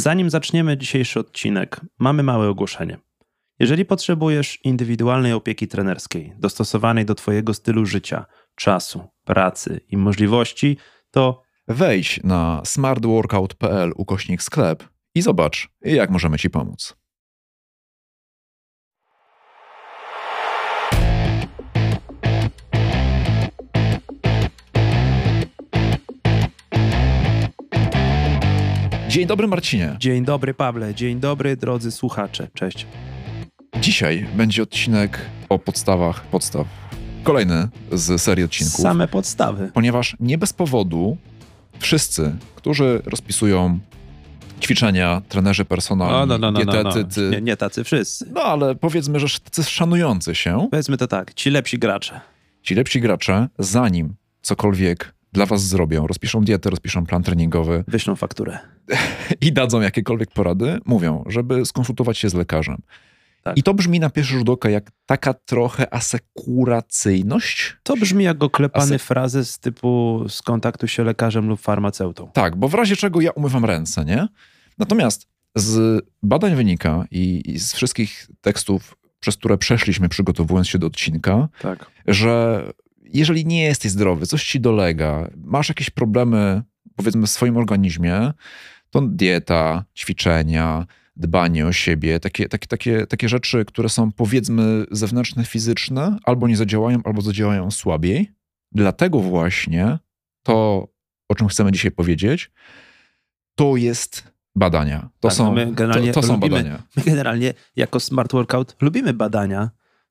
Zanim zaczniemy dzisiejszy odcinek, mamy małe ogłoszenie. Jeżeli potrzebujesz indywidualnej opieki trenerskiej, dostosowanej do Twojego stylu życia, czasu, pracy i możliwości, to Wejdź na smartworkout.pl ukośnik sklep i zobacz, jak możemy Ci pomóc. Dzień dobry, Marcinie. dzień dobry Pawle, dzień dobry drodzy słuchacze, cześć. Dzisiaj będzie odcinek o podstawach podstaw. Kolejny z serii odcinków. Same podstawy. ponieważ nie bez powodu wszyscy, którzy rozpisują ćwiczenia, trenerzy personalni, no, no, no, no, no. dietetycy, Nie, nie tacy wszyscy. no ale powiedzmy, że tacy szanujący się, Powiedzmy to tak, ci lepsi gracze. ci lepsi gracze, zanim cokolwiek dla was zrobią, rozpiszą dietę, rozpiszą plan treningowy Wyślą fakturę. i dadzą jakiekolwiek porady, mówią, żeby skonsultować się z lekarzem. Tak. I to brzmi na pierwszy rzut oka jak taka trochę asekuracyjność. To brzmi jak oklepany Ase- frazes typu skontaktuj się lekarzem lub farmaceutą. Tak, bo w razie czego ja umywam ręce, nie? Natomiast z badań wynika i, i z wszystkich tekstów, przez które przeszliśmy przygotowując się do odcinka, Tak. że jeżeli nie jesteś zdrowy, coś ci dolega, masz jakieś problemy, powiedzmy, w swoim organizmie, to dieta, ćwiczenia, dbanie o siebie, takie, takie, takie, takie rzeczy, które są powiedzmy zewnętrzne, fizyczne, albo nie zadziałają, albo zadziałają słabiej. Dlatego właśnie to, o czym chcemy dzisiaj powiedzieć, to jest badania. To, Tak, są, my generalnie to, to są lubimy- badania. My generalnie jako Smart Workout lubimy badania,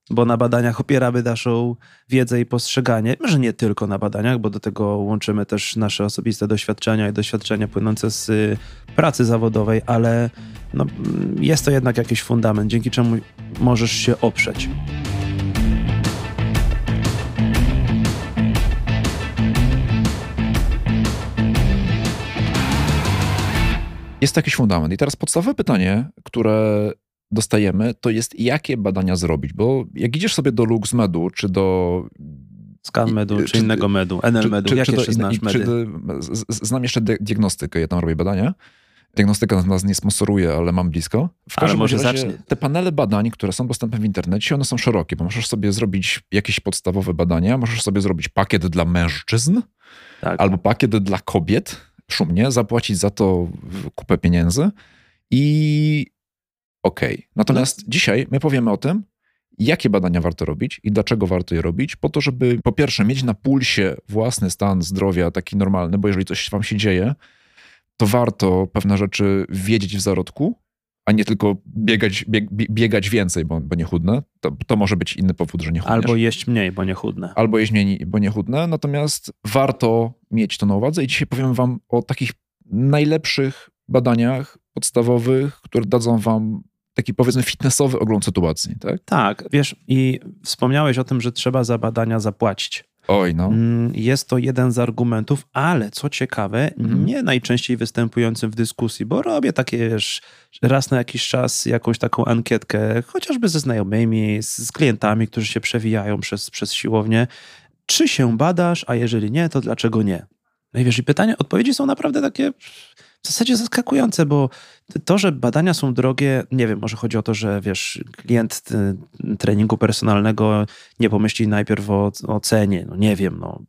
bo na badaniach opieramy naszą wiedzę i postrzeganie. Może nie tylko na badaniach, bo do tego łączymy też nasze osobiste doświadczenia i doświadczenia płynące z y, pracy zawodowej, ale no, mm, jest to jednak jakiś fundament, dzięki czemu możesz się oprzeć. Jest jakiś fundament. I teraz podstawowe pytanie, które dostajemy, to jest jakie badania zrobić? Bo jak idziesz sobie do LuxMedu, czy do... Scan medu, czy, czy- innego medu, NL medu, jakie i- medy? czy do, z- znam jeszcze di- diagnostykę, ja tam robię badania. Diagnostyka nas nie sponsoruje, ale mam blisko. W Ale każdym może razie zacznie. te panele badań, które są dostępne w internecie, one są szerokie, bo możesz sobie zrobić jakieś podstawowe badania, możesz sobie zrobić pakiet dla mężczyzn, Tak. albo pakiet dla kobiet, szumnie, zapłacić za to kupę pieniędzy i okej. Natomiast dzisiaj my powiemy o tym, jakie badania warto robić i dlaczego warto je robić, po to, żeby po pierwsze mieć na pulsie własny stan zdrowia taki normalny, bo jeżeli coś wam się dzieje, to warto pewne rzeczy wiedzieć w zarodku, a nie tylko biegać, bieg, bie- biegać więcej, bo, bo nie chudne. To, to może być inny powód, że nie chudniesz Albo jeść mniej, bo nie chudne. albo jeść mniej, bo nie chudne. Natomiast warto mieć to na uwadze i dzisiaj powiem wam o takich najlepszych badaniach podstawowych, które dadzą wam taki powiedzmy fitnessowy ogląd sytuacji, tak? Tak, wiesz, i wspomniałeś o tym, że trzeba za badania zapłacić. Oj, no. Mm, Jest to jeden z argumentów, ale co ciekawe, Mhm. nie najczęściej występującym w dyskusji, bo robię takie, wiesz, raz na jakiś czas jakąś taką ankietkę, chociażby ze znajomymi, z, z klientami, którzy się przewijają przez, przez siłownię. Czy się badasz, a jeżeli nie, to dlaczego nie? No i wiesz, i pytania, odpowiedzi są naprawdę takie w zasadzie zaskakujące, bo to, że badania są drogie, nie wiem, może chodzi o to, że wiesz, klient y, treningu personalnego nie pomyśli najpierw o, o cenie, no nie wiem, no,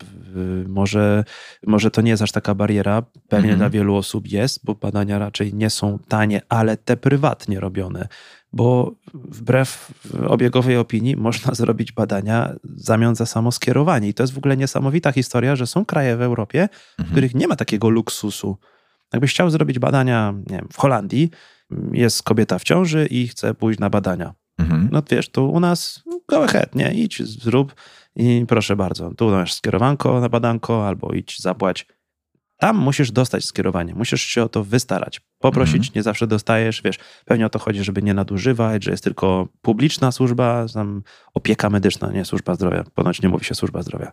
może, może to nie jest aż taka bariera, pewnie Mhm. dla wielu osób jest, bo badania raczej nie są tanie, ale te prywatnie robione, bo wbrew obiegowej opinii można zrobić badania w zamian za samo skierowanie i to jest w ogóle niesamowita historia, że są kraje w Europie, w Mhm. których nie ma takiego luksusu. Jakbyś chciał zrobić badania nie wiem, w Holandii, jest kobieta w ciąży i chce pójść na badania. Mhm. No wiesz, tu u nas go ahead, nie? Idź, zrób i proszę bardzo, tu masz skierowanko na badanko albo idź, zapłać. Tam musisz dostać skierowanie, musisz się o to wystarać. Poprosić, Mhm. nie zawsze dostajesz, wiesz, pewnie o to chodzi, żeby nie nadużywać, że jest tylko publiczna służba, tam opieka medyczna, nie służba zdrowia. Ponoć nie mówi się służba zdrowia.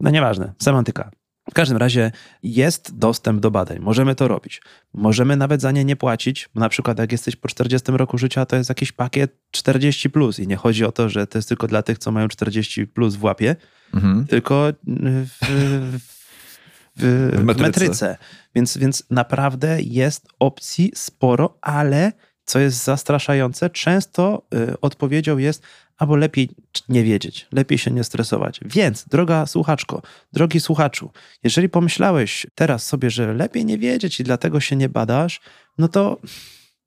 No nieważne, semantyka. W każdym razie jest dostęp do badań. Możemy to robić. Możemy nawet za nie nie płacić. Na przykład, jak jesteś po 40 roku życia, to jest jakiś pakiet 40. Plus. I nie chodzi o to, że to jest tylko dla tych, co mają 40 plus w łapie, Mhm. tylko w, w, w, W w metryce. metryce. Więc, więc naprawdę jest opcji sporo, ale co jest zastraszające, często y, odpowiedzią jest albo lepiej nie wiedzieć, lepiej się nie stresować. Więc, droga słuchaczko, drogi słuchaczu, jeżeli pomyślałeś teraz sobie, że lepiej nie wiedzieć i dlatego się nie badasz, no to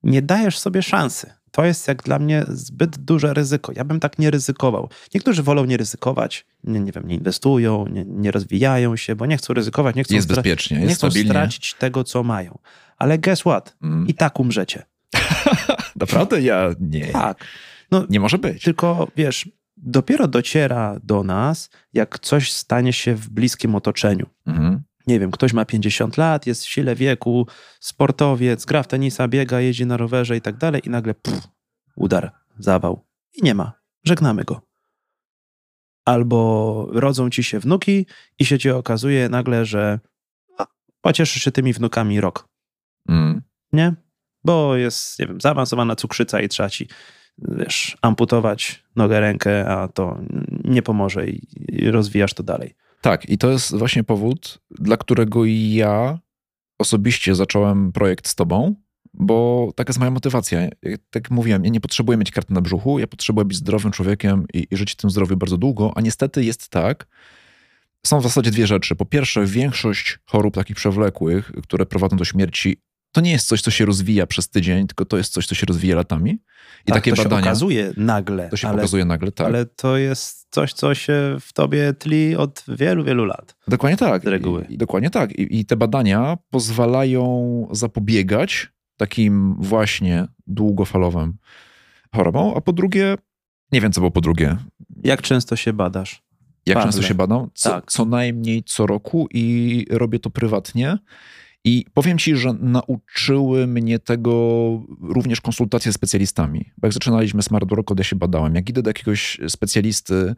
nie dajesz sobie szansy. To jest jak dla mnie zbyt duże ryzyko. Ja bym tak nie ryzykował. Niektórzy wolą nie ryzykować, nie, nie wiem, nie inwestują, nie, nie rozwijają się, bo nie chcą ryzykować, nie chcą, Jest bezpiecznie, nie jest chcą stabilnie. stracić tego, co mają. Ale guess what? Mm. I tak umrzecie. Naprawdę? Ja nie. Tak. No, Nie może być. tylko wiesz, dopiero dociera do nas, jak coś stanie się w bliskim otoczeniu. Mhm. Nie wiem, ktoś ma 50 lat, jest w sile wieku, sportowiec, gra w tenisa, biega, jeździ na rowerze i tak dalej, i nagle pff, udar, zawał. I nie ma. Żegnamy go. Albo rodzą ci się wnuki i się ci okazuje nagle, że pocieszysz się tymi wnukami rok. Mm. nie? Bo jest, nie wiem, zaawansowana cukrzyca i trzeba ci, wiesz, amputować nogę, rękę, a to nie pomoże i, rozwijasz to dalej. Tak, i to jest właśnie powód, dla którego ja osobiście zacząłem projekt z tobą, bo taka jest moja motywacja. Tak mówiłem, ja nie potrzebuję mieć karty na brzuchu, ja potrzebuję być zdrowym człowiekiem i, i żyć w tym zdrowiu bardzo długo, a niestety jest tak, są w zasadzie dwie rzeczy. Po pierwsze, większość chorób takich przewlekłych, które prowadzą do śmierci, to nie jest coś, co się rozwija przez tydzień, tylko to jest coś, co się rozwija latami. I tak, takie to badania. się okazuje nagle, to się ale, pokazuje nagle, tak. ale to jest coś, co się w tobie tli od wielu, wielu lat. Dokładnie tak. z reguły. I, i dokładnie tak. I, I te badania pozwalają zapobiegać takim właśnie długofalowym chorobom, a po drugie, nie wiem co było po drugie, Jak często się badasz? jak Pawle. często się badam, co, Tak. co najmniej co roku i robię to prywatnie. I powiem ci, że nauczyły mnie tego również konsultacje z specjalistami. Bo jak zaczynaliśmy Smart Workout, ja się badałem. Jak idę do jakiegoś specjalisty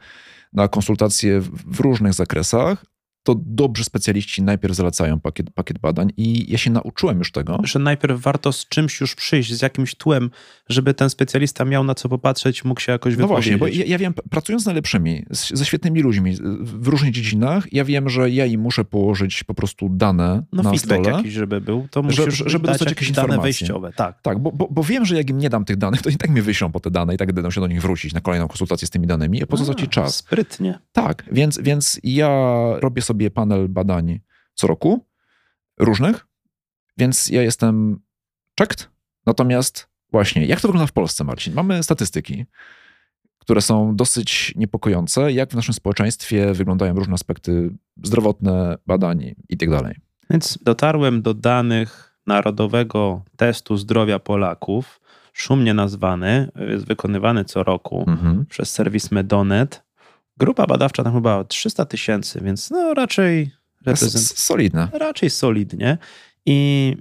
na konsultacje w w różnych zakresach, to dobrzy specjaliści najpierw zalecają pakiet, pakiet badań i ja się nauczyłem już tego. Że najpierw warto z czymś już przyjść, z jakimś tłem, żeby ten specjalista miał na co popatrzeć, mógł się jakoś No wypowiedzieć. właśnie, bo ja, ja wiem, pracując z najlepszymi, z, ze świetnymi ludźmi w różnych dziedzinach, ja wiem, że ja im muszę położyć po prostu dane no na stole. jakiś, żeby był, to Że- musisz żeby dać dostać jakieś dane informacje. wejściowe. Tak. Tak, bo, bo, bo wiem, że jak im nie dam tych danych, to i tak mi wyślą po te dane i tak będę się do nich wrócić na kolejną konsultację z tymi danymi, a po co za ci czas? Sprytnie. Tak, więc, więc ja robię sobie panel badań co roku, różnych, więc ja jestem checked. Natomiast właśnie, jak to wygląda w Polsce, Marcin? Mamy statystyki, które są dosyć niepokojące, jak w naszym społeczeństwie wyglądają różne aspekty zdrowotne, badań i tak dalej. Więc dotarłem do danych Narodowego Testu Zdrowia Polaków, szumnie nazwany, jest wykonywany co roku Mhm. przez serwis Medonet. Grupa badawcza tam chyba 300 tysięcy, więc no raczej reprezent... Solidne. raczej solidnie. I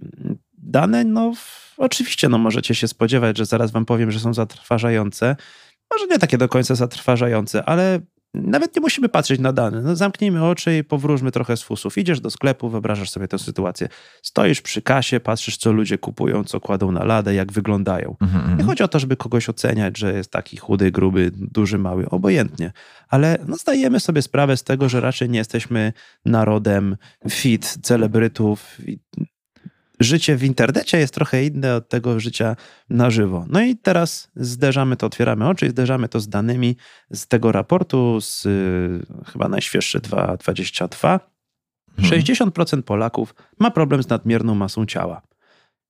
dane, no oczywiście, no możecie się spodziewać, że zaraz wam powiem, że są zatrważające. Może nie takie do końca zatrważające, ale nawet nie musimy patrzeć na dane. No, zamknijmy oczy i powróżmy trochę z fusów. Idziesz do sklepu, wyobrażasz sobie tę sytuację. Stoisz przy kasie, patrzysz, co ludzie kupują, co kładą na ladę, jak wyglądają. Mhm, Nie chodzi o to, żeby kogoś oceniać, że jest taki chudy, gruby, duży, mały, obojętnie. Ale no, zdajemy sobie sprawę z tego, że raczej nie jesteśmy narodem fit, celebrytów. I Życie w internecie jest trochę inne od tego życia na żywo. No i teraz zderzamy to, otwieramy oczy i zderzamy to z danymi z tego raportu, z y, chyba najświeższy 2.22. Mhm. 60% Polaków ma problem z nadmierną masą ciała.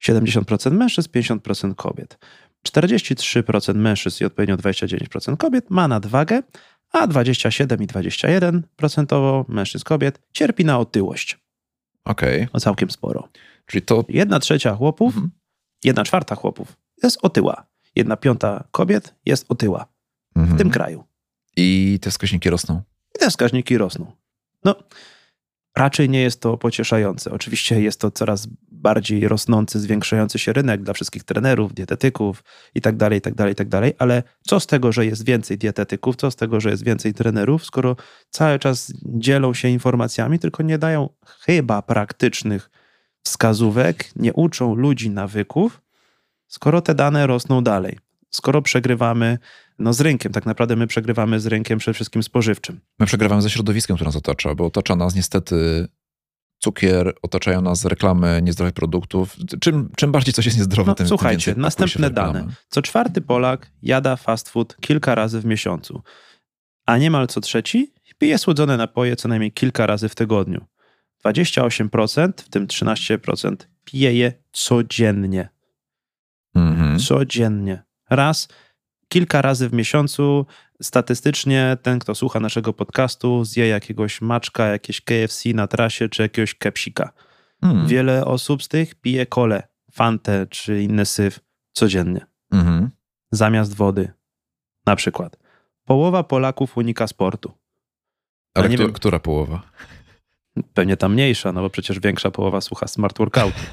70% mężczyzn, 50% kobiet. 43% mężczyzn i odpowiednio 29% kobiet ma nadwagę, a 27 i 21% mężczyzn kobiet cierpi na otyłość. Okej, O całkiem sporo. Czyli to... Jedna trzecia chłopów, Mhm. jedna czwarta chłopów jest otyła. Jedna piąta kobiet jest otyła w Mhm. tym kraju. I te wskaźniki rosną. I te wskaźniki rosną. No, raczej nie jest to pocieszające. Oczywiście jest to coraz bardziej rosnący, zwiększający się rynek dla wszystkich trenerów, dietetyków i tak dalej, i tak dalej, i tak dalej. Ale co z tego, że jest więcej dietetyków, co z tego, że jest więcej trenerów, skoro cały czas dzielą się informacjami, tylko nie dają chyba praktycznych wskazówek, nie uczą ludzi nawyków, skoro te dane rosną dalej. Skoro przegrywamy no, z rynkiem, tak naprawdę my przegrywamy z rynkiem przede wszystkim spożywczym. My przegrywamy ze środowiskiem, które nas otacza, bo otacza nas niestety cukier, otaczają nas reklamy niezdrowych produktów. Czym, czym bardziej coś jest niezdrowe, No, tym słuchajcie, tym następne dane. Co czwarty Polak jada fast food kilka razy w miesiącu, a niemal co trzeci pije słodzone napoje co najmniej kilka razy w tygodniu. 28%, w tym 13% pije je codziennie. Mhm. Codziennie. Raz, kilka razy w miesiącu. Statystycznie ten, kto słucha naszego podcastu, zje jakiegoś maczka, jakieś KFC na trasie czy jakiegoś kepsika. Mhm. Wiele osób z tych pije kole, fantę czy inny syf codziennie. Mhm. zamiast wody. Na przykład. Połowa Polaków unika sportu. Ale wiem- która połowa? Pewnie ta mniejsza, no bo przecież większa połowa słucha smart workoutu.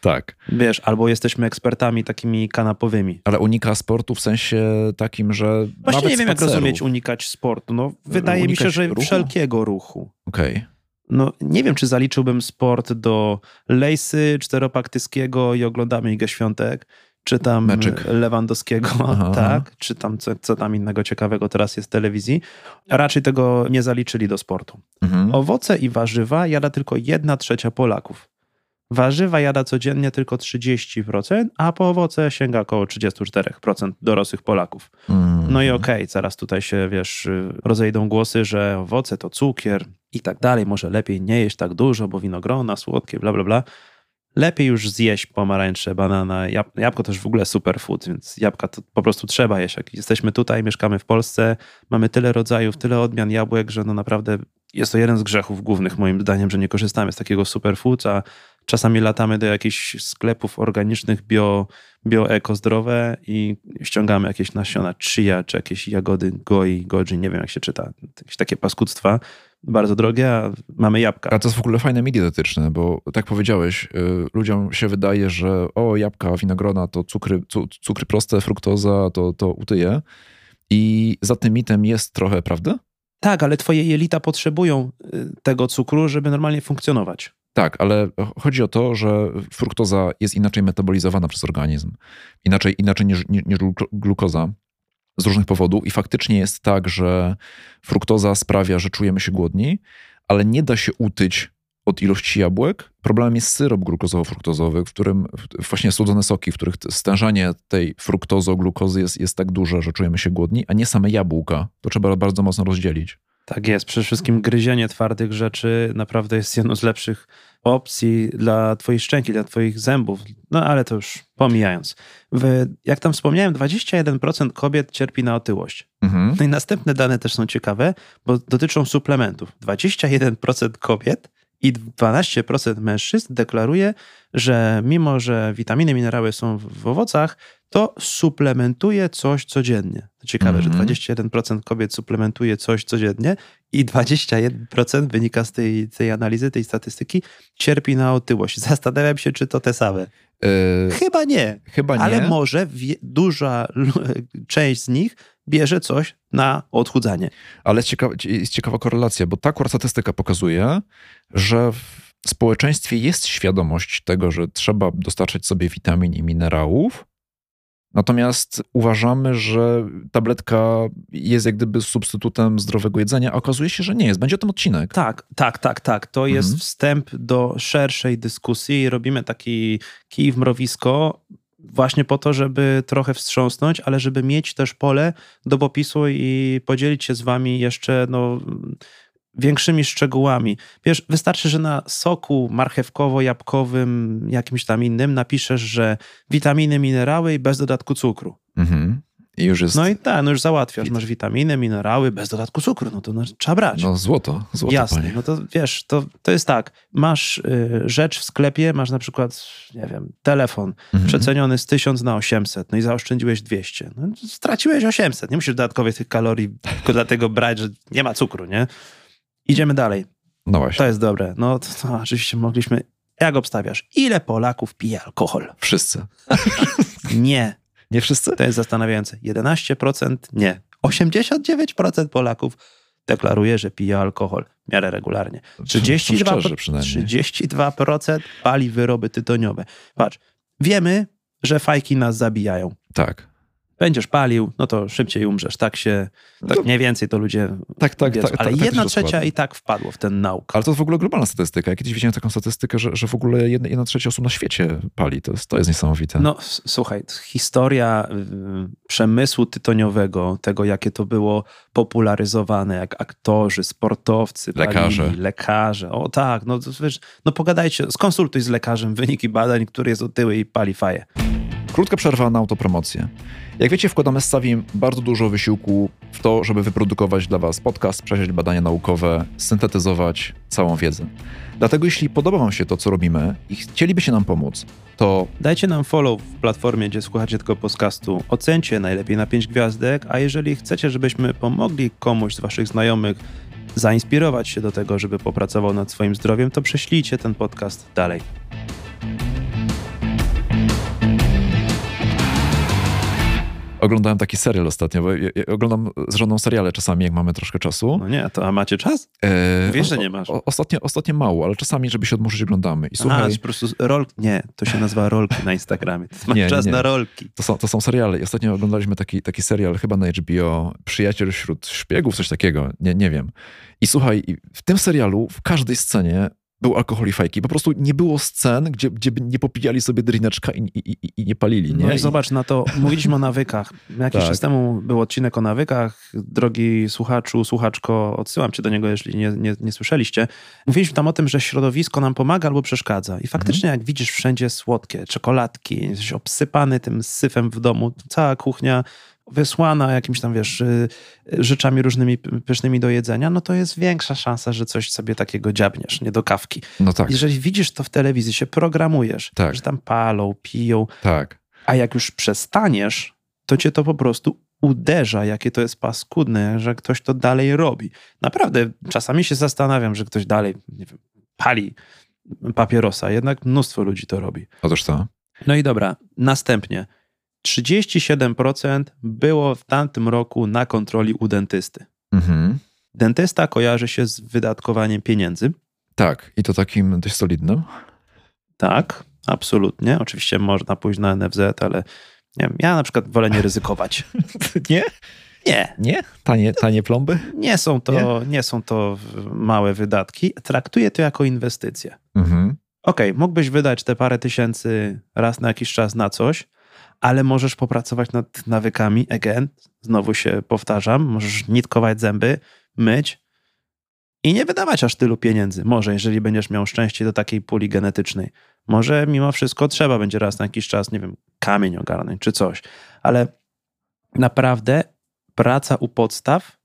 Tak. Wiesz, albo jesteśmy ekspertami takimi kanapowymi. Ale unika sportu w sensie takim, że Właśnie nawet nie wiem, jak rozumieć unikać sportu. No, wydaje mi się, Unikać że ruchu? wszelkiego ruchu. Okej. No, nie wiem, czy zaliczyłbym sport do Lejsy, Czteropaktyskiego i oglądamy Igę Świątek, czy tam Meczyk. Lewandowskiego, Aha, tak, aha. czy tam co, co tam innego ciekawego teraz jest w telewizji. Raczej tego nie zaliczyli do sportu. Mhm. Owoce i warzywa jada tylko 1 trzecia Polaków. Warzywa jada codziennie tylko 30%, a po owoce sięga około 34% dorosłych Polaków. Mhm. No i okej, zaraz tutaj się, wiesz, rozejdą głosy, że owoce to cukier i tak dalej, może lepiej nie jeść tak dużo, bo winogrona, słodkie, bla, bla, bla. Lepiej już zjeść pomarańcze, banana, jab jabłko też w ogóle superfood, więc jabłka to po prostu trzeba jeść. Jak jesteśmy tutaj, mieszkamy w Polsce, mamy tyle rodzajów, tyle odmian jabłek, że no naprawdę jest to jeden z grzechów głównych moim zdaniem, że nie korzystamy z takiego superfood, a czasami latamy do jakichś sklepów organicznych, bio, bio-eko zdrowe i ściągamy jakieś nasiona chia, czy jakieś jagody goi, goji, nie wiem jak się czyta, jakieś takie paskudztwa, bardzo drogie, a mamy jabłka. A to jest w ogóle fajne media dietetyczne, bo tak powiedziałeś, y, ludziom się wydaje, że o, jabłka, winogrona to cukry, cu, cukry proste, fruktoza to, to utyje. I za tym mitem jest trochę prawdy? Tak, ale twoje jelita potrzebują y, tego cukru, żeby normalnie funkcjonować. Tak, ale chodzi o to, że fruktoza jest inaczej metabolizowana przez organizm. Inaczej, inaczej niż, niż niż glu- glukoza z różnych powodów. I faktycznie jest tak, że fruktoza sprawia, że czujemy się głodni, ale nie da się utyć od ilości jabłek. Problemem jest syrop glukozowo-fruktozowy, w którym właśnie słodzone soki, w których stężenie tej fruktozo-glukozy jest, jest tak duże, że czujemy się głodni, a nie same jabłka. To trzeba bardzo mocno rozdzielić. Tak jest. Przede wszystkim gryzienie twardych rzeczy naprawdę jest jedną z lepszych opcji dla twoich szczęki, dla twoich zębów. No ale to już pomijając. W, jak tam wspomniałem, 21% kobiet cierpi na otyłość. Mhm. No i następne dane też są ciekawe, bo dotyczą suplementów. 21% kobiet i 12% mężczyzn deklaruje, że mimo, że witaminy, minerały są w, w owocach, to suplementuje coś codziennie. Ciekawe, Mhm. że 21% kobiet suplementuje coś codziennie i 21% wynika z tej, tej analizy, tej statystyki, cierpi na otyłość. Zastanawiam się, czy to te same. Yy, Chyba nie. chyba nie. Ale może wie, duża część z nich bierze coś na odchudzanie. Ale jest ciekawa, jest ciekawa korelacja, bo ta akurat statystyka pokazuje, że w społeczeństwie jest świadomość tego, że trzeba dostarczać sobie witamin i minerałów. Natomiast uważamy, że tabletka jest jak gdyby substytutem zdrowego jedzenia, a okazuje się, że nie jest. Będzie o tym odcinek. Tak, tak, tak, tak. To jest Mhm. wstęp do szerszej dyskusji. Robimy taki kij w mrowisko właśnie po to, żeby trochę wstrząsnąć, ale żeby mieć też pole do popisu i podzielić się z wami jeszcze no, większymi szczegółami. Wiesz, wystarczy, że na soku marchewkowo-jabłkowym, jakimś tam innym napiszesz, że witaminy, minerały i bez dodatku cukru. Mhm. I już jest No no, i tak, no już załatwiasz. Masz witaminy, minerały bez dodatku cukru, no to no, trzeba brać. złoto. złoto Jasne, panie. no to wiesz, to, to jest tak, masz y, rzecz w sklepie, masz na przykład, nie wiem, telefon Mhm. przeceniony z 1000 na 800, no i zaoszczędziłeś 200, no straciłeś 800, nie musisz dodatkowych tych kalorii tylko dlatego brać, że nie ma cukru, nie? Idziemy dalej, No właśnie. to jest dobre, no to, to oczywiście mogliśmy, jak obstawiasz, ile Polaków pije alkohol? Wszyscy. Nie, Nie wszyscy? to jest zastanawiające, 11% nie, 89% Polaków deklaruje, że pije alkohol w miarę regularnie. Są 32%, szczerzy przynajmniej. 32% pali wyroby tytoniowe. Patrz, wiemy, że fajki nas zabijają. Tak. Będziesz palił, no to szybciej umrzesz. Tak się, tak To- mniej więcej to ludzie Tak, tak, wiedzą. tak. Ale tak, tak jedna trzecia i tak wpadło w ten nauk. Ale to jest w ogóle globalna statystyka. Ja kiedyś widziałem taką statystykę, że, że w ogóle jedna, jedna trzecia osób na świecie pali. To jest, to jest niesamowite. No słuchaj, historia y, przemysłu tytoniowego, tego jakie to było popularyzowane, jak aktorzy, sportowcy, palili, Lekarze. lekarze. O tak, no wiesz, no pogadajcie, skonsultuj z lekarzem wyniki badań, który jest otyły i pali faję. Krótka przerwa na autopromocję. Jak wiecie, wkładamy z Savim bardzo dużo wysiłku w to, żeby wyprodukować dla Was podcast, przejrzeć badania naukowe, syntetyzować całą wiedzę. Dlatego jeśli podoba Wam się to, co robimy i chcielibyście nam pomóc, to Dajcie nam follow w platformie, gdzie słuchacie tego podcastu. Ocencie najlepiej na 5 gwiazdek, a jeżeli chcecie, żebyśmy pomogli komuś z waszych znajomych zainspirować się do tego, żeby popracował nad swoim zdrowiem, to prześlijcie ten podcast dalej. Oglądałem taki serial ostatnio, bo ja, ja oglądam z żoną seriale czasami, jak mamy troszkę czasu. No nie, to a macie czas? E, Wiesz, że nie masz. O, ostatnio, ostatnio mało, ale czasami, żeby się odmurzyć, oglądamy. I Słuchaj, a, po prostu rol... Nie, to się nazywa rolki na Instagramie. To masz Nie, czas nie. na rolki. To są, to są seriale. I ostatnio oglądaliśmy taki, taki serial, chyba na HBO, Przyjaciel wśród szpiegów, coś takiego, nie, nie wiem. I słuchaj, w tym serialu, w każdej scenie był alkohol i fajki. Po prostu nie było scen, gdzie, gdzie by nie popijali sobie drineczka i, i, i, i nie palili, nie? No i zobacz na to, mówiliśmy o nawykach. Jakiś Tak. czas temu był odcinek o nawykach. Drogi słuchaczu, słuchaczko, odsyłam cię do niego, jeśli nie, nie, nie słyszeliście. Mówiliśmy tam o tym, że środowisko nam pomaga albo przeszkadza. I faktycznie jak widzisz wszędzie słodkie, czekoladki, jesteś obsypany tym syfem w domu, cała kuchnia wysłana jakimiś tam, wiesz, y, y, rzeczami różnymi pysznymi do jedzenia, no to jest większa szansa, że coś sobie takiego dziabniesz, nie do kawki. No tak, Jeżeli widzisz to w telewizji, się programujesz, Tak. że tam palą, piją, tak. a jak już przestaniesz, to cię to po prostu uderza, jakie to jest paskudne, że ktoś to dalej robi. Naprawdę, czasami się zastanawiam, że ktoś dalej, nie wiem, pali papierosa, jednak mnóstwo ludzi to robi. Otóż to. No i dobra, następnie. 37% było w tamtym roku na kontroli u dentysty. Mhm. Dentysta kojarzy się z wydatkowaniem pieniędzy. Tak, i to takim dość solidnym. Tak, absolutnie. Oczywiście można pójść na NFZ, ale nie wiem, ja na przykład wolę nie ryzykować. Nie? Nie, Nie? Tanie, tanie plomby? Nie są to, nie? są to małe wydatki. Traktuję to jako inwestycję. Mhm. Okej, mógłbyś wydać te parę tysięcy raz na jakiś czas na coś, ale możesz popracować nad nawykami. Again, znowu się powtarzam, możesz nitkować zęby, myć i nie wydawać aż tylu pieniędzy. Może, jeżeli będziesz miał szczęście do takiej puli genetycznej. Może mimo wszystko trzeba będzie raz na jakiś czas, nie wiem, kamień ogarnąć czy coś. Ale naprawdę praca u podstaw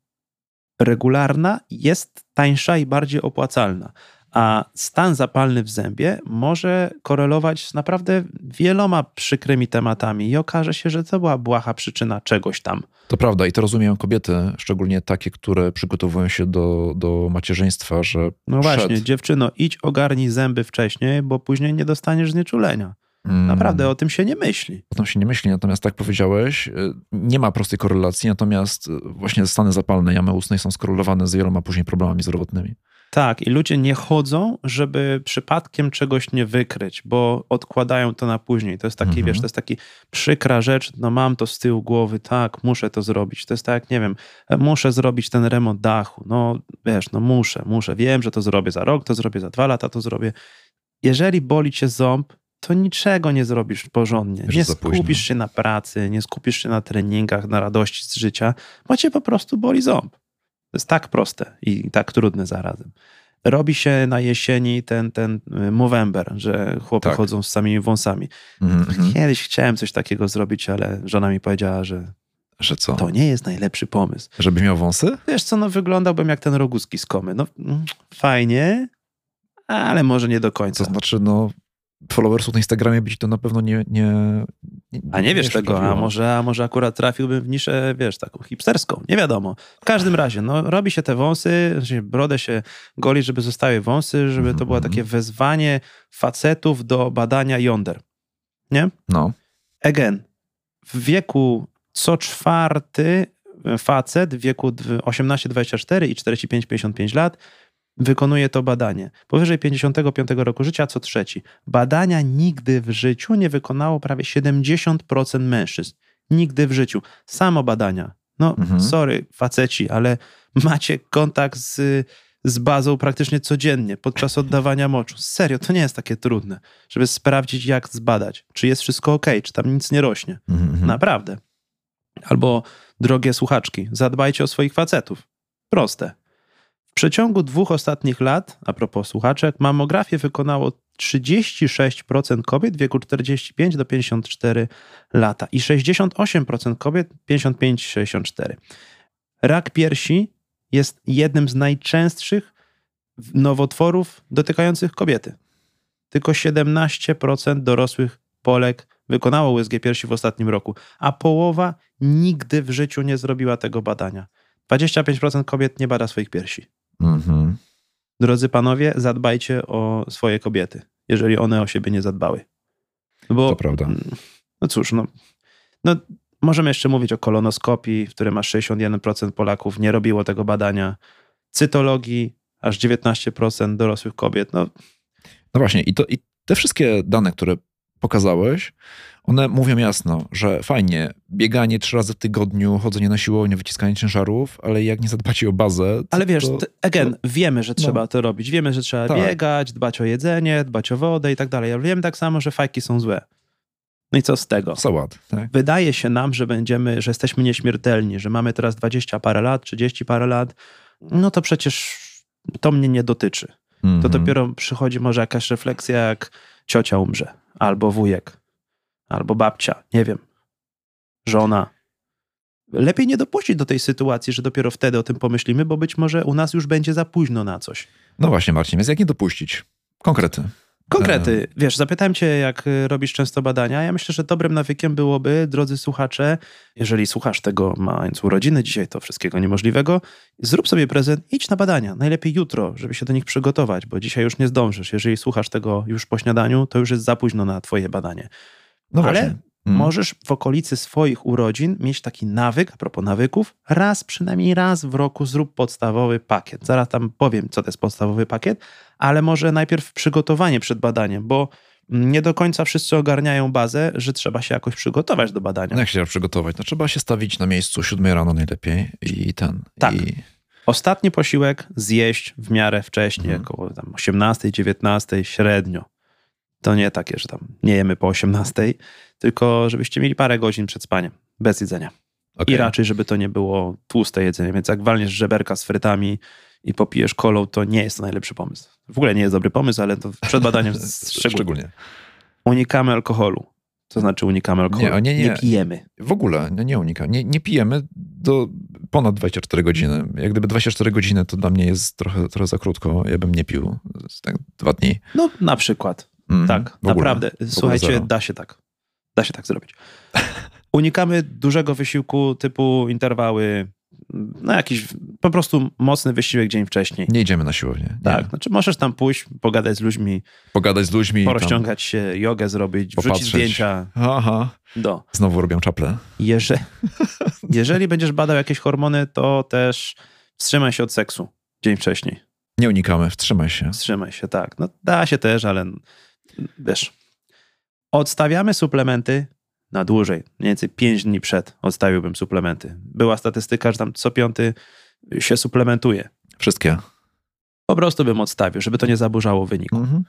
regularna jest tańsza i bardziej opłacalna. A stan zapalny w zębie może korelować z naprawdę wieloma przykrymi tematami i okaże się, że to była błaha przyczyna czegoś tam. To prawda i to rozumieją kobiety, szczególnie takie, które przygotowują się do, do macierzyństwa, że No przed- właśnie, dziewczyno, idź ogarnij zęby wcześniej, bo później nie dostaniesz znieczulenia. Mm, Naprawdę o tym się nie myśli. O tym się nie myśli, natomiast tak powiedziałeś, y, nie ma prostej korelacji, natomiast y, właśnie stany zapalne jamy ustnej są skorelowane z wieloma później problemami zdrowotnymi. Tak, i ludzie nie chodzą, żeby przypadkiem czegoś nie wykryć, bo odkładają to na później. To jest taki, Mhm. wiesz, to jest taki przykra rzecz, no mam to z tyłu głowy, tak, muszę to zrobić. To jest tak, nie wiem, muszę zrobić ten remont dachu. No, wiesz, no muszę, muszę. Wiem, że to zrobię za rok, to zrobię za dwa lata, to zrobię. Jeżeli boli cię ząb, to niczego nie zrobisz porządnie. Już nie skupisz się na pracy, nie skupisz się na treningach, na radości z życia, bo cię po prostu boli ząb. To jest tak proste i tak trudne zarazem. Robi się na jesieni ten, ten y, Movember, że chłopy Tak. chodzą z samymi wąsami. Mhm, mhm. Kiedyś chciałem coś takiego zrobić, ale żona mi powiedziała, że Że co? to nie jest najlepszy pomysł. Żeby miał wąsy? Wiesz co, no wyglądałbym jak ten Roguski z komy. No mm, fajnie, ale może nie do końca. To znaczy, no, followersów na Instagramie być to na pewno nie... nie, A nie wiesz tego, a może, a może akurat trafiłbym w niszę, wiesz, taką hipsterską. Nie wiadomo. W każdym razie, no, robi się te wąsy, znaczy brodę się goli, żeby zostały wąsy, żeby to było Mhm. takie wezwanie facetów do badania jąder. Nie? No, Again, w wieku co czwarty facet w wieku 18-24 i 45-55 lat wykonuje to badanie. Powyżej 55 roku życia co trzeci. Badania nigdy w życiu nie wykonało prawie 70% mężczyzn. Nigdy w życiu. Samo badania. No, Mhm. sorry, faceci, ale macie kontakt z, z bazą praktycznie codziennie podczas oddawania moczu. Serio, to nie jest takie trudne, żeby sprawdzić, jak zbadać, czy jest wszystko ok, czy tam nic nie rośnie. Mhm, mhm. Naprawdę. Albo, drogie słuchaczki, zadbajcie o swoich facetów. Proste. W przeciągu dwóch ostatnich lat, a propos słuchaczek, mamografię wykonało 36% kobiet w wieku 45 do 54 lata i 68% kobiet 55-64. Rak piersi jest jednym z najczęstszych nowotworów dotykających kobiety. Tylko 17% dorosłych Polek wykonało USG piersi w ostatnim roku, a połowa nigdy w życiu nie zrobiła tego badania. 25% kobiet nie bada swoich piersi. Mhm. Drodzy panowie, zadbajcie o swoje kobiety, jeżeli one o siebie nie zadbały. Bo, To prawda. No cóż, no, no możemy jeszcze mówić o kolonoskopii, w którym aż 61% Polaków nie robiło tego badania. Cytologii, aż 19% dorosłych kobiet. No, No właśnie, i, to, i te wszystkie dane, które pokazałeś, one mówią jasno, że fajnie, bieganie trzy razy w tygodniu, chodzenie na siłownię, wyciskanie ciężarów, ale jak nie zadbacie o bazę. to- ale wiesz, to, again, wiemy, że trzeba to robić. Wiemy, że trzeba Tak. biegać, dbać o jedzenie, dbać o wodę i tak dalej. Ale wiemy tak samo, że fajki są złe. No i co z tego? Sałat, tak? Wydaje się nam, że będziemy, że jesteśmy nieśmiertelni, że mamy teraz 20 parę lat, 30 parę lat. No to przecież to mnie nie dotyczy. To Mhm. dopiero przychodzi może jakaś refleksja, jak ciocia umrze, albo wujek, albo babcia, nie wiem, żona. Lepiej nie dopuścić do tej sytuacji, że dopiero wtedy o tym pomyślimy, bo być może u nas już będzie za późno na coś. No właśnie, Marcin, więc jak nie dopuścić? Konkrety. Konkrety. Wiesz, zapytałem cię, jak y, robisz często badania. Ja myślę, że dobrym nawykiem byłoby, drodzy słuchacze, jeżeli słuchasz tego, mając urodziny dzisiaj, to wszystkiego niemożliwego, zrób sobie prezent, idź na badania. Najlepiej jutro, żeby się do nich przygotować, bo dzisiaj już nie zdążysz. Jeżeli słuchasz tego już po śniadaniu, to już jest za późno na twoje badanie. No Ale właśnie. Mm. Możesz w okolicy swoich urodzin mieć taki nawyk, a propos nawyków, raz, przynajmniej raz w roku zrób podstawowy pakiet. Zaraz tam powiem, co to jest podstawowy pakiet, ale może najpierw przygotowanie przed badaniem, bo nie do końca wszyscy ogarniają bazę, że trzeba się jakoś przygotować do badania. No jak się trzeba przygotować? No trzeba się stawić na miejscu 7 rano najlepiej i ten. Tak. I, Ostatni posiłek zjeść w miarę wcześnie, Mhm. około tam 18, 19, średnio. To nie takie, że tam nie jemy po 18, tylko żebyście mieli parę godzin przed spaniem, bez jedzenia. okej. I raczej, żeby to nie było tłuste jedzenie. Więc jak walniesz żeberka z frytami i popijesz kolą, to nie jest to najlepszy pomysł. W ogóle nie jest dobry pomysł, ale to przed badaniem szczególnie. Szczególnie. Unikamy alkoholu. To znaczy unikamy alkoholu. Nie, nie, nie. pijemy. W ogóle no nie unika. Nie, nie pijemy do ponad 24 godziny. Jak gdyby 24 godziny to dla mnie jest trochę, trochę za krótko. Ja bym nie pił tak dwa dni. No na przykład. Mhm. Tak, W ogóle. naprawdę. Słuchajcie, da się tak. Da się tak zrobić. Unikamy dużego wysiłku typu interwały, no jakiś po prostu mocny wysiłek dzień wcześniej. Nie idziemy na siłownię. Nie. Tak, znaczy możesz tam pójść, pogadać z ludźmi, Pogadać z ludźmi. porozciągać się, jogę zrobić, wrzucić popatrzeć. zdjęcia Aha. do. Znowu robią czaple. Jeże, jeżeli będziesz badał jakieś hormony, to też wstrzymaj się od seksu dzień wcześniej. Nie unikamy. Wstrzymaj się. Wstrzymaj się, tak. No da się też, ale wiesz. Odstawiamy suplementy na dłużej. Mniej więcej 5 dni przed odstawiłbym suplementy. Była statystyka, że tam co piąty się suplementuje. Wszystkie. Po prostu bym odstawił, żeby to nie zaburzało wyniku. Mhm.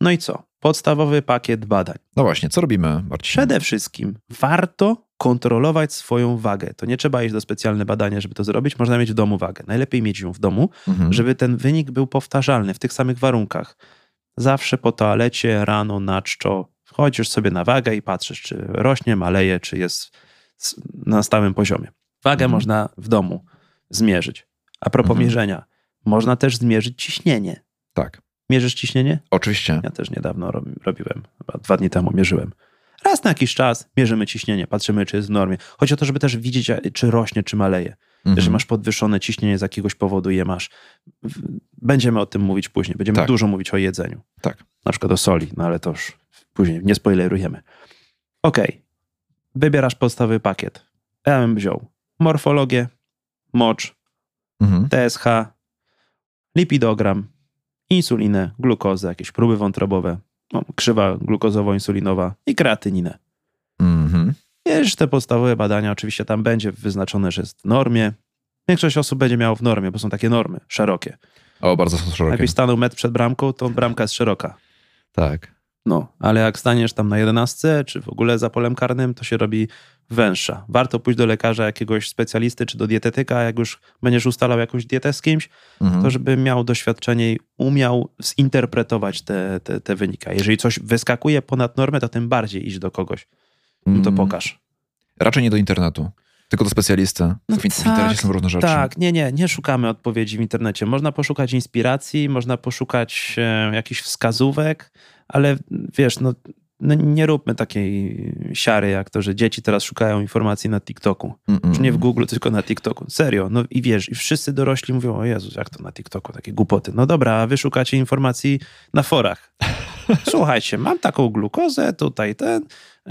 No i co? Podstawowy pakiet badań. No właśnie, co robimy, Marcin? Przede wszystkim warto kontrolować swoją wagę. To nie trzeba iść do specjalne badania, żeby to zrobić. Można mieć w domu wagę. Najlepiej mieć ją w domu, Mhm. żeby ten wynik był powtarzalny w tych samych warunkach. Zawsze po toalecie, rano, na czczo, wchodzisz sobie na wagę i patrzysz, czy rośnie, maleje, czy jest na stałym poziomie. Wagę Mhm. można w domu zmierzyć. A propos Mhm. mierzenia, można też zmierzyć ciśnienie. Tak. Mierzysz ciśnienie? Oczywiście. Ja też niedawno robi, robiłem, chyba dwa dni temu mierzyłem. Raz na jakiś czas mierzymy ciśnienie, patrzymy, czy jest w normie. Chodzi o to, żeby też widzieć, czy rośnie, czy maleje. Mhm. Jeżeli masz podwyższone ciśnienie z jakiegoś powodu je masz. Będziemy o tym mówić później. Będziemy Tak. dużo mówić o jedzeniu. Tak. Na przykład o soli, no ale to już później nie spoilerujemy. Okej. Wybierasz podstawowy pakiet. Ja bym wziął morfologię, mocz, Mhm. TSH, lipidogram, insulinę, glukozę, jakieś próby wątrobowe, no, krzywa glukozowo-insulinowa i kreatyninę. Mhm. Wiesz, te podstawowe badania, oczywiście tam będzie wyznaczone, że jest w normie. Większość osób będzie miało w normie, bo są takie normy szerokie. O, bardzo są szerokie. Jakbyś stanął metr przed bramką, to bramka jest szeroka. Tak. No, ale jak staniesz tam na jedenastce, czy w ogóle za polem karnym, to się robi węższa. Warto pójść do lekarza, jakiegoś specjalisty, czy do dietetyka, jak już będziesz ustalał jakąś dietę z kimś, Mhm. to żeby miał doświadczenie i umiał zinterpretować te, te, te wyniki. Jeżeli coś wyskakuje ponad normę, to tym bardziej idź do kogoś. No to Mm, pokaż. Raczej nie do internetu, tylko do specjalisty. No w, in- w tak, internecie są różne rzeczy. Tak, nie, nie, nie szukamy odpowiedzi w internecie. Można poszukać inspiracji, można poszukać e, jakichś wskazówek, ale wiesz, no, no nie róbmy takiej siary jak to, że dzieci teraz szukają informacji na TikToku. Mm, mm, Już nie w. Google, tylko na TikToku. Serio. No i wiesz, i wszyscy dorośli mówią, o Jezus, jak to na TikToku, takie głupoty. No dobra, a wy szukacie informacji na forach. Słuchajcie, mam taką glukozę, tutaj ten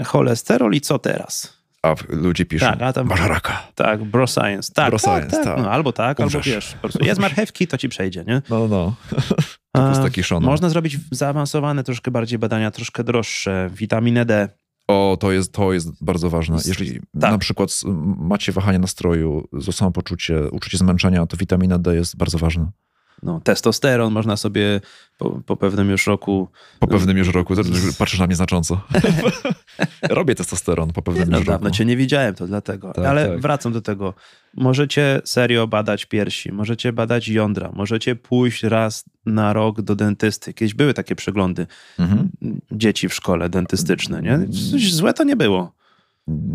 cholesterol i co teraz? A ludzie piszą, Tak, a tam- masz raka. Tak, bro science. Tak, Bro tak, science, tak. tak. No, albo tak, Umrzesz. albo wiesz, po prostu jest marchewki, to ci przejdzie, nie? No, no. To jest taki szonor. Można zrobić zaawansowane troszkę bardziej badania, troszkę droższe, witaminę D. O, to jest, to jest bardzo ważne. Jeżeli tak. na przykład macie wahanie nastroju, złe samopoczucie, uczucie zmęczenia, to witamina D jest bardzo ważna. No, testosteron można sobie po, po pewnym już roku Po pewnym już roku, patrzysz na mnie znacząco. Robię testosteron po pewnym No już dawno roku. cię nie widziałem, to dlatego. Tak, Ale tak. wracam do tego. Możecie serio badać piersi, możecie badać jądra, możecie pójść raz na rok do dentysty. Kiedyś były takie przeglądy Mhm. dzieci w szkole dentystyczne, nie? Coś złe to nie było.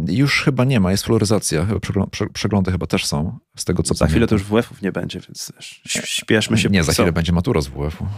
Już chyba nie ma, jest fluoryzacja. Chyba przeglą- prze- Przeglądy chyba też są, z tego co Za chwilę to pamiętam. już WF-ów nie będzie, więc śpieszmy się. Nie, za chwilę będzie matura z WF-u.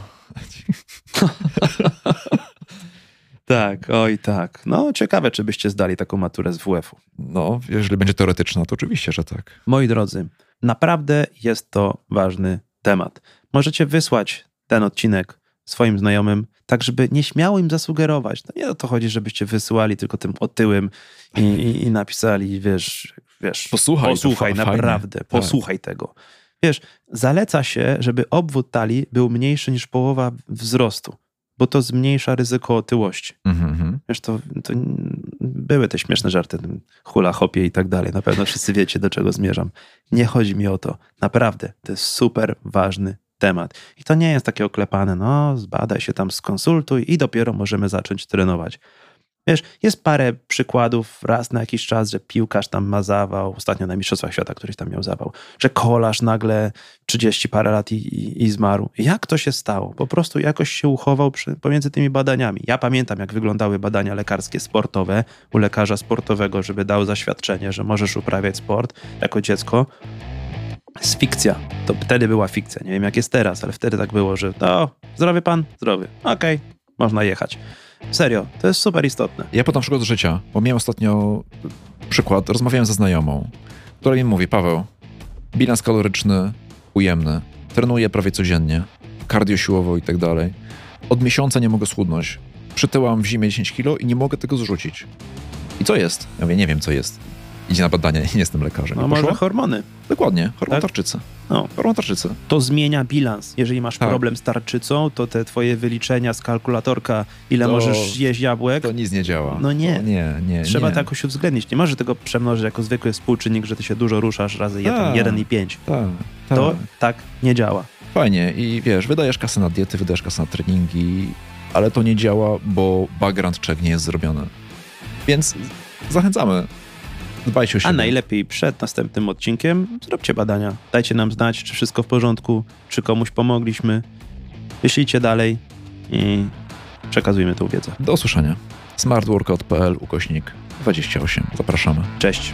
Tak, oj tak. No ciekawe, czy byście zdali taką maturę z WF-u. No, jeżeli będzie teoretyczna, to oczywiście, że tak. Moi drodzy, naprawdę jest to ważny temat. Możecie wysłać ten odcinek swoim znajomym, tak żeby nieśmiało im zasugerować. No nie o to chodzi, żebyście wysyłali tylko tym otyłym i, i, i napisali, wiesz, wiesz, Posłuchaj, posłuchaj fa- fajnie. naprawdę, Tak. posłuchaj tego. Wiesz, zaleca się, żeby obwód talii był mniejszy niż połowa wzrostu, bo to zmniejsza ryzyko otyłości. Mhm, mhm. Wiesz, to, to były te śmieszne żarty, hula hopie i tak dalej. Na pewno wszyscy wiecie, do czego zmierzam. Nie chodzi mi o to. Naprawdę, to jest super ważny temat. I to nie jest takie oklepane, no zbadaj się tam, skonsultuj i dopiero możemy zacząć trenować. Wiesz, jest parę przykładów raz na jakiś czas, że piłkarz tam ma zawał, ostatnio na Mistrzostwach Świata któryś tam miał zawał, że kolarz nagle 30 parę lat i, i, i zmarł. Jak to się stało? Po prostu jakoś się uchował przy, pomiędzy tymi badaniami. Ja pamiętam, jak wyglądały badania lekarskie sportowe u lekarza sportowego, żeby dał zaświadczenie, że możesz uprawiać sport jako dziecko. Jest fikcja. To wtedy była fikcja. Nie wiem, jak jest teraz, ale wtedy tak było, że o, zdrowy pan? Zdrowy. Okej, można jechać. Serio, to jest super istotne. Ja podam przykład z życia, bo miałem ostatnio przykład, rozmawiałem ze znajomą, która mi mówi, Paweł, bilans kaloryczny ujemny, trenuję prawie codziennie, cardio siłowo i tak dalej. Od miesiąca nie mogę schudnąć. Przytyłam w zimie 10 kilo i nie mogę tego zrzucić. I co jest? Ja mówię, nie wiem co jest. Idzie na badania, nie jestem lekarzem. No może hormony. Dokładnie, hormon Tak? tarczycy. No. Hormon tarczycy. To zmienia bilans. Jeżeli masz Tak. problem z tarczycą, to te twoje wyliczenia z kalkulatorka, ile To- możesz jeść jabłek, To nic nie działa. No nie. To nie, nie, trzeba nie. to jakoś uwzględnić. Nie możesz tego przemnożyć jako zwykły współczynnik, że ty się dużo ruszasz razy Tak. 1 i 5. Tak, tak. To tak nie działa. Fajnie i wiesz, wydajesz kasę na diety, wydajesz kasę na treningi, ale to nie działa, bo background check nie jest zrobiony. Więc zachęcamy. Dbajcie o siebie. A najlepiej przed następnym odcinkiem zróbcie badania. Dajcie nam znać, czy wszystko w porządku, czy komuś pomogliśmy. Wyślijcie dalej i przekazujmy tą wiedzę. Do usłyszenia. smartworkout.pl ukośnik 28. Zapraszamy. Cześć.